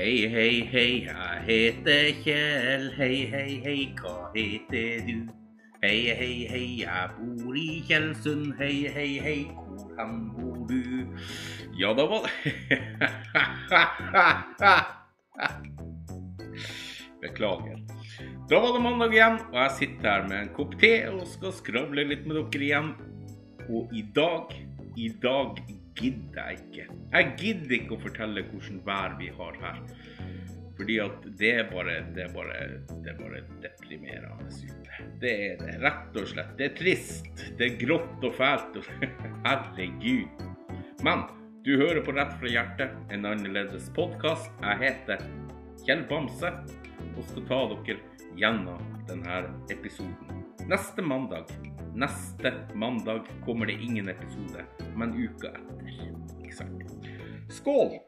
Hei, hei, hei, jeg heter Kjell. Hei, hei, hei, hva heter du? Hei, hei, hei, jeg bor i Tjeldsund. Hei, hei, hei, hvor hen bor du? Ja, da var det Beklager. Da var det mandag igjen, og jeg sitter her med en kopp te og skal skravle litt med dere igjen. Og i dag, i dag gidder jeg ikke. Jeg gidder ikke å fortelle hvordan vær vi har her. Fordi at det er bare, det er bare, det er bare deprimerende ute. Det er det, rett og slett. Det er trist. Det er grått og fælt. Herregud. Men du hører på Rett fra hjertet, en annerledes podkast. Jeg heter Kjell Bamse og skal ta dere gjennom denne episoden. Neste mandag Neste mandag kommer det ingen episode, men uka etter. Ikke sant? Skål!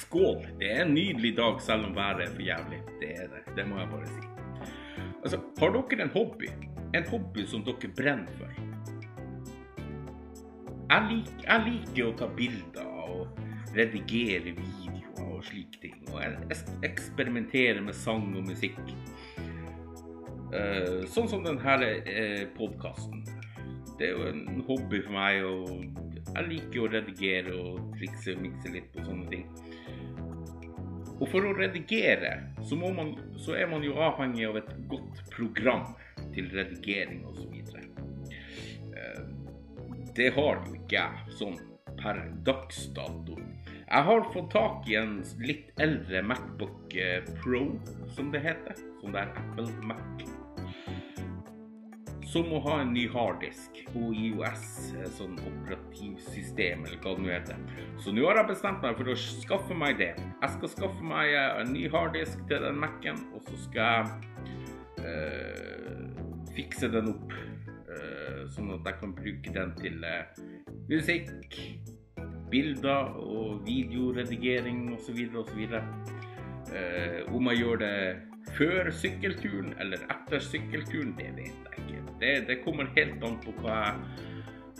Skål! Det er en nydelig dag selv om været er for jævlig. Det er det. Det må jeg bare si. Altså, har dere en hobby? En hobby som dere brenner for? Jeg liker, jeg liker å ta bilder og redigere videoer og slike ting. Og jeg eksperimenterer med sang og musikk. Uh, sånn som denne eh, podkasten. Det er jo en hobby for meg. og Jeg liker å redigere og trikse og mikse litt på sånne ting. Og for å redigere så, man, så er man jo avhengig av et godt program til redigering osv. Eh, det har jo ikke jeg sånn per dags dato. Jeg har fått tak i en litt eldre Macbook Pro, som det heter. Som det er Apple Mac som å ha en ny harddisk og IOS, sånn operativsystem eller hva det nå heter. Så nå har jeg bestemt meg for å skaffe meg det. Jeg skal skaffe meg en ny harddisk til den Mac-en, og så skal jeg øh, fikse den opp. Øh, sånn at jeg kan bruke den til øh, musikk, bilder og videoredigering osv. osv. Eh, om jeg gjør det før sykkelturen eller etter sykkelturen, det vet jeg ikke. Det, det kommer helt an på hva,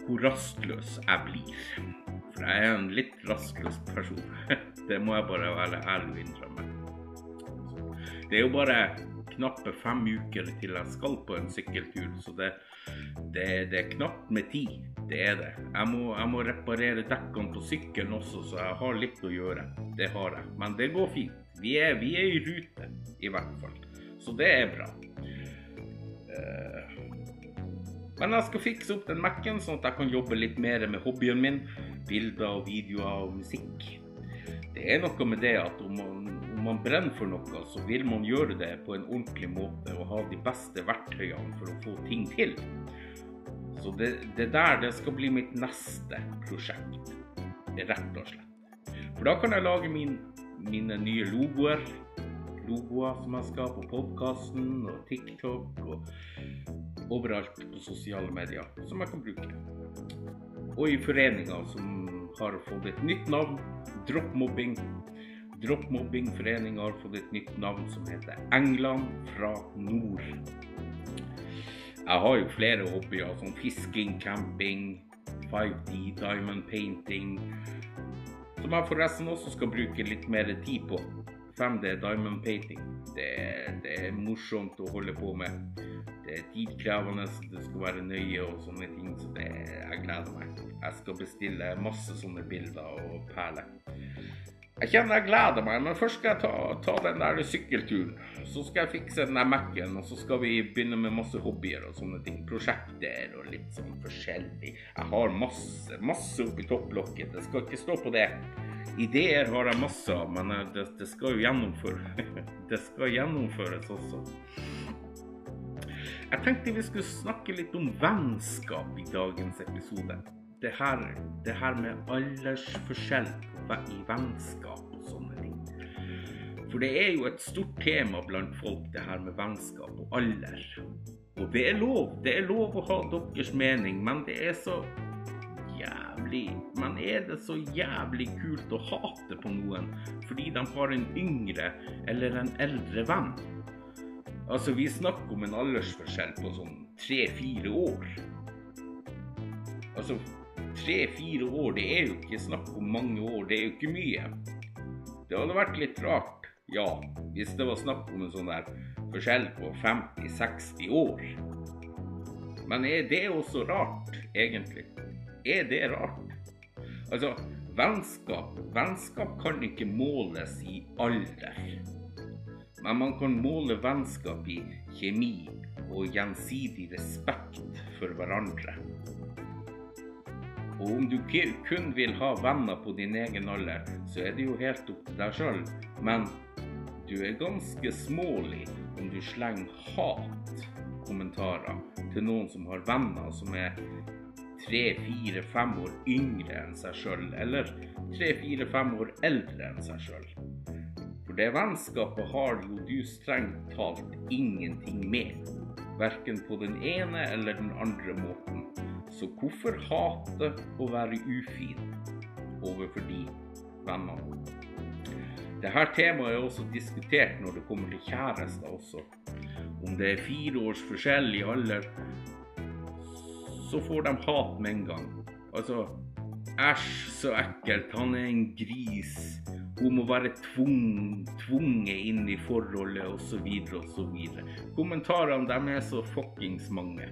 hvor rastløs jeg blir. For jeg er en litt rastløs person. Det må jeg bare være ærlig og innrømme. Det er jo bare knappe fem uker til jeg skal på en sykkeltur, så det, det, det er knapt med tid. Det er det. Jeg må, jeg må reparere dekkene på sykkelen også, så jeg har litt å gjøre. Det har jeg. Men det går fint. Vi er, vi er i rute, i hvert fall. Så det er bra. Uh, men jeg skal fikse opp den Mac-en, sånn at jeg kan jobbe litt mer med hobbyen min. Bilder og videoer og musikk. Det er noe med det at om man, om man, brenner for noe, så vil man gjøre det på en ordentlig måte og ha de beste verktøyene for å få ting til. Så det, det der det skal bli mitt neste prosjekt, rett og slett. For da kan jeg lage min mine nye logoer. Logoer som jeg skal på podkasten og TikTok og overalt på sosiale medier som jeg kan bruke. Og i foreninga som har fått et nytt navn, Droppmobbing. Droppmobbingforeninga har fått et nytt navn som heter England fra nord. Jeg har jo flere hobbyer som fisking, camping, 5D, diamond painting som jeg forresten også skal bruke litt mer tid på. 5D Diamond Painting. Det, det, er morsomt å holde på med. Det er tidkrevende, det skal være nøye og sånne ting. Så det, jeg gleder meg. Jeg skal bestille masse sånne bilder og perler. Jeg kjenner jeg gleder meg, men først skal jeg ta, ta den der sykkelturen. Så skal jeg fikse den der Mac-en, og så skal vi begynne med masse hobbyer og sånne ting. Prosjekter og litt sånn forskjellig. Jeg har masse, masse oppi topplokket. Det skal ikke stå på det. Ideer har jeg masse av, men eh, det, det skal jo gjennomføres. det skal gjennomføres også. Jeg tenkte vi skulle snakke litt om vennskap i dagens episode det her, det her med aldersforskjell i vennskap og sånne ting. For det er jo et stort tema blant folk, det her med vennskap og alder. Og det er lov. Det er lov å ha deres mening, men det er så jævlig Men er det så jævlig kult å hate på noen fordi de har en yngre eller en eldre venn? Altså, vi snakker om en aldersforskjell på sånn tre-fire år. Altså, tre-fire år, det er jo ikke snakk om mange år, det er jo ikke mye. Det hadde vært litt rart, ja, hvis det var snakk om en sånn der forskjell på 50-60 år. Men er det også rart, egentlig? Er det rart? Altså, vennskap Vennskap kan ikke måles i alder. Men man kan måle vennskap i kjemi og gjensidig respekt for hverandre. Og om du kun vil ha venner på din egen alder, så er det jo helt opp til deg sjøl. Men du er ganske smålig om du slenger hat-kommentarer til noen som har venner som er tre, fire, fem år yngre enn seg sjøl, eller tre, fire, fem år eldre enn seg sjøl. For det vennskapet har jo du strengt talt ingenting med. Verken på den ene eller den andre måten. Så hvorfor hate å være ufin overfor de vennene? Dette temaet er også diskutert når det kommer til kjærester også. Om det er fire års forskjell i alder, så får de hat med en gang. Altså Æsj, så ekkelt. Han er en gris. Hun må være tvung, tvunget inn i forholdet, osv., osv. Kommentarene dem er så fuckings mange.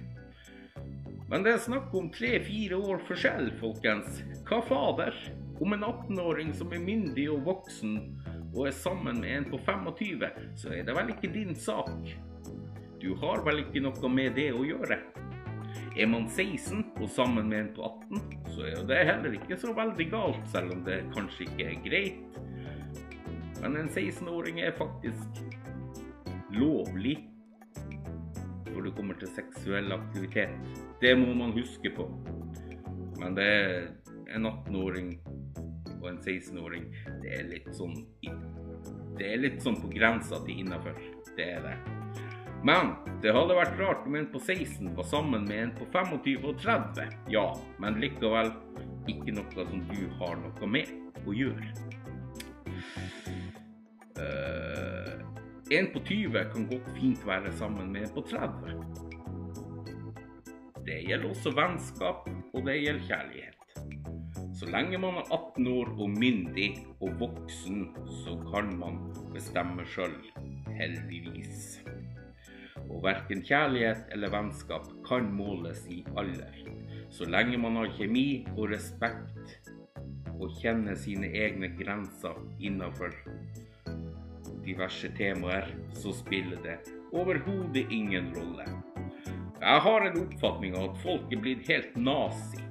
Men det er snakk om tre-fire år forskjell, folkens. Hva fader? Om en 18-åring som er myndig og voksen og er sammen med en på 25, så er det vel ikke din sak. Du har vel ikke noe med det å gjøre. Er man 16 og sammen med en på 18, så er det heller ikke så veldig galt, selv om det kanskje ikke er greit. Men en 16-åring er faktisk lovlig når det kommer til seksuell aktivitet. Det må man huske på. Men det er en 18-åring og en 16-åring Det er litt sånn Det er litt sånn på grensa til innafor. Det er det. Men det hadde vært rart om en på 16 var sammen med en på 25 og 30. Ja, men likevel ikke noe som du har noe med å gjøre. Uh, en på 20 kan godt fint være sammen med en på 30. Det gjelder også vennskap, og det gjelder kjærlighet. Så lenge man er 18 år og myndig og voksen, så kan man bestemme sjøl, heldigvis. Og verken kjærlighet eller vennskap kan måles i alder. Så lenge man har kjemi og respekt og kjenner sine egne grenser innafor diverse temaer, så spiller det overhodet ingen rolle. Jeg har en oppfatning av at folk er blitt helt nazi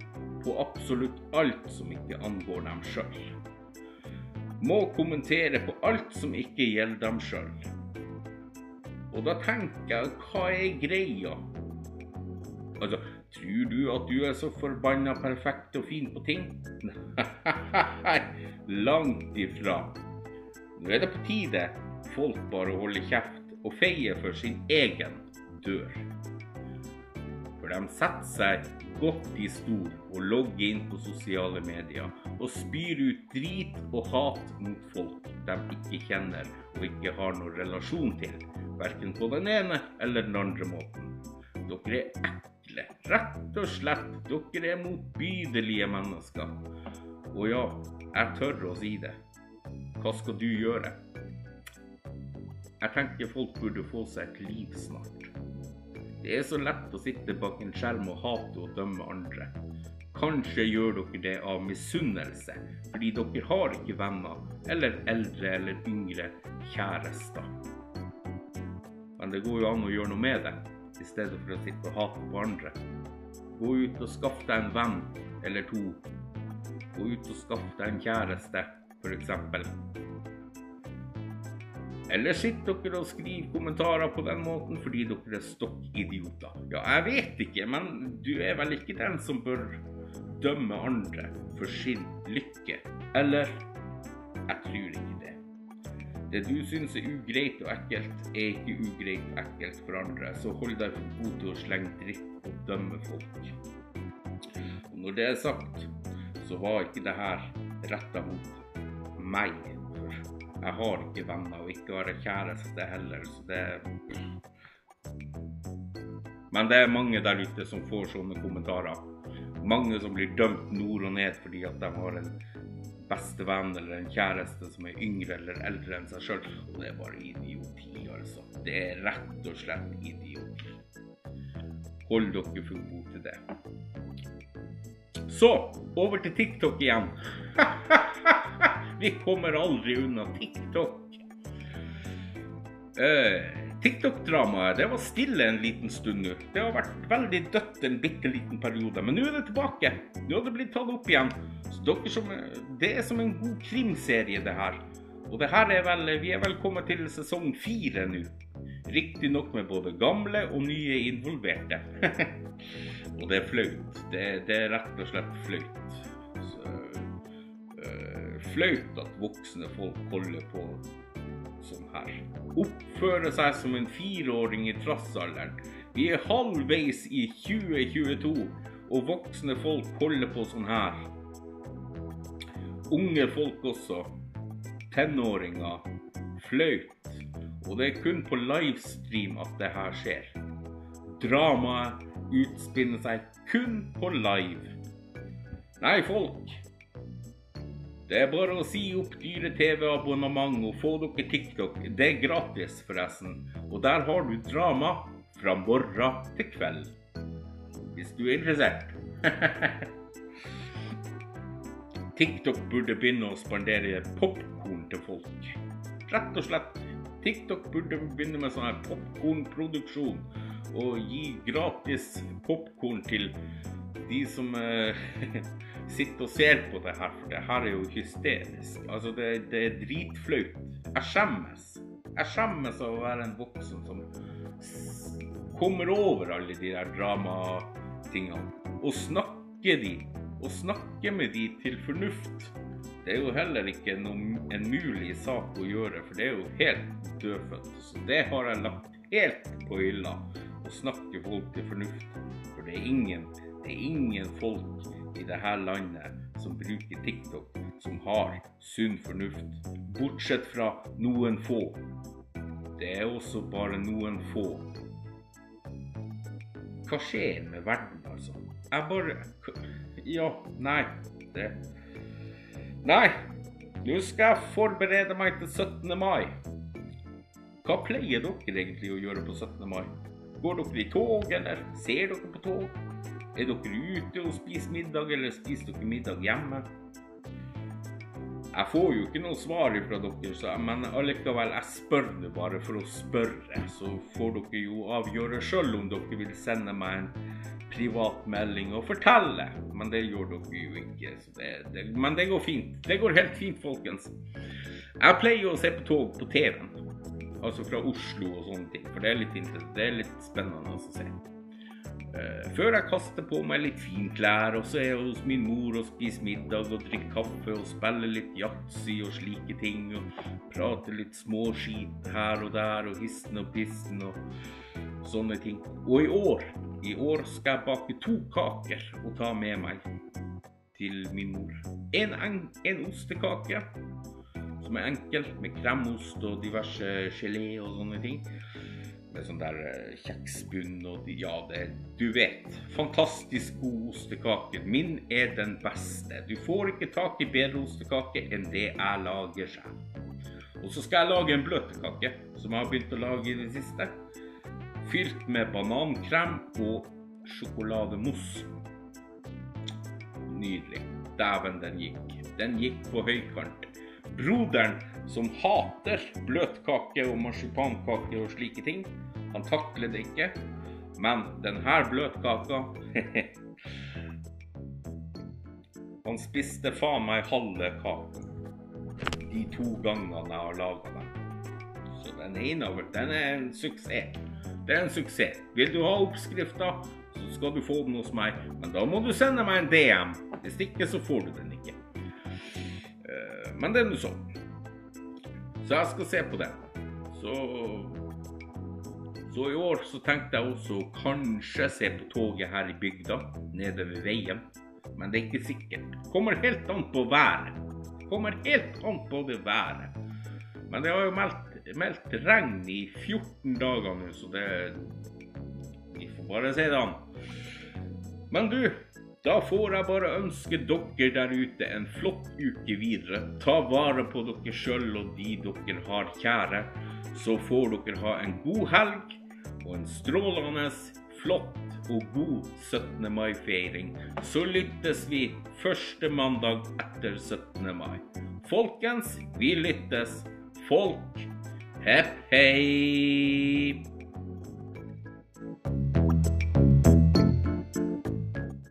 på absolutt alt som ikke angår dem sjøl. Må kommentere på alt som ikke gjelder dem sjøl. Og da tenker jeg, hva er greia? Altså, tror du at du er så forbanna perfekt og fin på ting? Nei, langt ifra. Nå er det på tide folk bare holder kjeft og feier for sin egen dør. For de setter seg godt i stol og logger inn på sosiale medier og spyr ut drit og hat mot folk de ikke kjenner og ikke har noen relasjon til, verken på den ene eller den andre måten. Dere er ekle, rett og slett. Dere er motbydelige mennesker. Og ja, jeg tør å si det. Hva skal du gjøre? Jeg tenker folk burde få seg et liv snart. Det er så lett å sitte bak en skjerm og hate og dømme andre. Kanskje gjør dere det av misunnelse, fordi dere har ikke venner, eller eldre eller yngre kjærester. Men det går jo an å gjøre noe med det, i stedet for å sitte og hate på andre. Gå ut og skaff deg en venn eller to. Gå ut og skaff deg en kjæreste f.eks. Eller sitter dere og skriver kommentarer på den måten fordi dere er stokkidioter? Ja, jeg vet ikke, men du er vel ikke den som bør dømme andre for sin lykke? Eller? Jeg tror ikke det. Det du syns er ugreit og ekkelt, er ikke ugreit og ekkelt for andre, så hold deg for god til å slenge dritt og dømme folk. Og når det er sagt, så var ikke det her retta mot meg. Jeg har ikke venner, og ikke har jeg kjæreste heller, så det Men det er mange der ute som får sånne kommentarer mange som blir dømt nord og ned fordi at de har en bestevenn eller en kjæreste som er yngre eller eldre enn seg sjøl. Og det er bare idioti, altså. Det er rett og slett idioti. Hold dere for gode til det. Så over til TikTok igjen. Vi kommer aldri unna TikTok. Uh, TikTok-dramaet det var stille en liten stund nå. Det har vært veldig dødt en bitte liten periode. Men nå er det tilbake. Nå har det blitt tatt opp igjen. Som, det er som en god krimserie, det her. Og det her er vel Vi er vel kommet til sesong fire nå. Riktignok med både gamle og nye involverte. og det er flaut. Det, det, er rett og slett flaut. Flaut at voksne folk holder på sånn her. Oppfører seg som en fireåring i trassalderen. Vi er halvveis i 2022, og voksne folk holder på sånn her. Unge folk også. Tenåringer. Flaut. Og det er kun på livestream at det her skjer. Dramaet utspinner seg kun på live. Nei, folk. Det er bare å si opp dyre TV-abonnement og få dere TikTok. Det er gratis, forresten. Og der har du drama fra morgen til kveld. Hvis du er interessert. TikTok burde begynne å spandere popkorn til folk. Rett og slett. TikTok burde begynne med sånn popkornproduksjon og gi gratis popkorn til de som uh, sitter og ser på det her, for det her er jo hysterisk. Altså, det, det er dritflaut. Jeg skjemmes. Jeg skjemmes av å være en voksen som kommer over alle de der dramatingene og snakker de. Og snakker med de til fornuft. Det er jo heller ikke noen, en mulig sak å gjøre, for det er jo helt dødfødt. Så det har jeg lagt helt på hylla. Å snakke folk til fornuft. For det er ingen, det er ingen folk i dette landet som bruker TikTok, som har sunn fornuft. Bortsett fra noen få. Det er også bare noen få. Hva skjer med verden, altså? Jeg bare Ja, nei. Det Nei. Nå skal jeg forberede meg til 17. mai. Hva pleier dere egentlig å gjøre på 17. mai? Går dere i tog, eller ser dere på tog? Er dere ute og spiser middag, eller spiser dere middag hjemme? Jeg får jo ikke noe svar fra dere, men allikevel, jeg spør det bare for å spørre. Så får dere jo avgjøre sjøl om dere vil sende meg en privat melding og fortelle. Men det gjør dere jo ikke. Det, det, men det går fint. Det går helt fint, folkens. Jeg pleier å se på tog på TV-en. Altså fra Oslo og sånne ting. For det er litt, det er litt spennende å se. Eh, før jeg kaster på meg litt finklær, og så er jeg hos min mor og spiser middag og drikker kaffe og spiller litt yatzy og slike ting. Og prater litt småskit her og der og hissen og pissen og sånne ting. Og i år, i år skal jeg bake to kaker og ta med meg til min mor. En, en ostekake som er enkel, med kremost og diverse gelé og sånne ting med sånn der eh, kjeksbunn og ja, det Du vet. Fantastisk god ostekake. Min er den beste. Du får ikke tak i bedre ostekake enn det jeg lager selv. Og så skal jeg lage en bløtkake, som jeg har begynt å lage i det siste. Fylt med banankrem og sjokolademousse. Nydelig. Dæven, den gikk. Den gikk på høykant. Broderen som hater bløtkake og marsipankake og slike ting, han takler det ikke. Men denne bløtkaka Han spiste faen meg halve kaka de to gangene jeg har laga den. Så den ene den er en suksess. Det er en suksess. Vil du ha oppskrifta, så skal du få den hos meg. Men da må du sende meg en DM. Hvis ikke, så får du den ikke. Eh, men det er nå sånn. Så jeg skal se på det. Så så i år så tenkte jeg også kanskje se på toget her i bygda, nede ved veien. Men det er ikke sikkert. Kommer helt an på været. Kommer helt an på det været. Men det har jo meldt, meldt regn i 14 dager nå, så det Vi får bare si det an. Men du, Da får jeg bare ønske dere der ute en flott uke videre. Ta vare på dere sjøl og de dere har kjære. Så får dere ha en god helg og en strålende, flott og god 17. mai-feiring. Så lyttes vi første mandag etter 17. mai. Folkens, vi lyttes. Folk, hepp hei!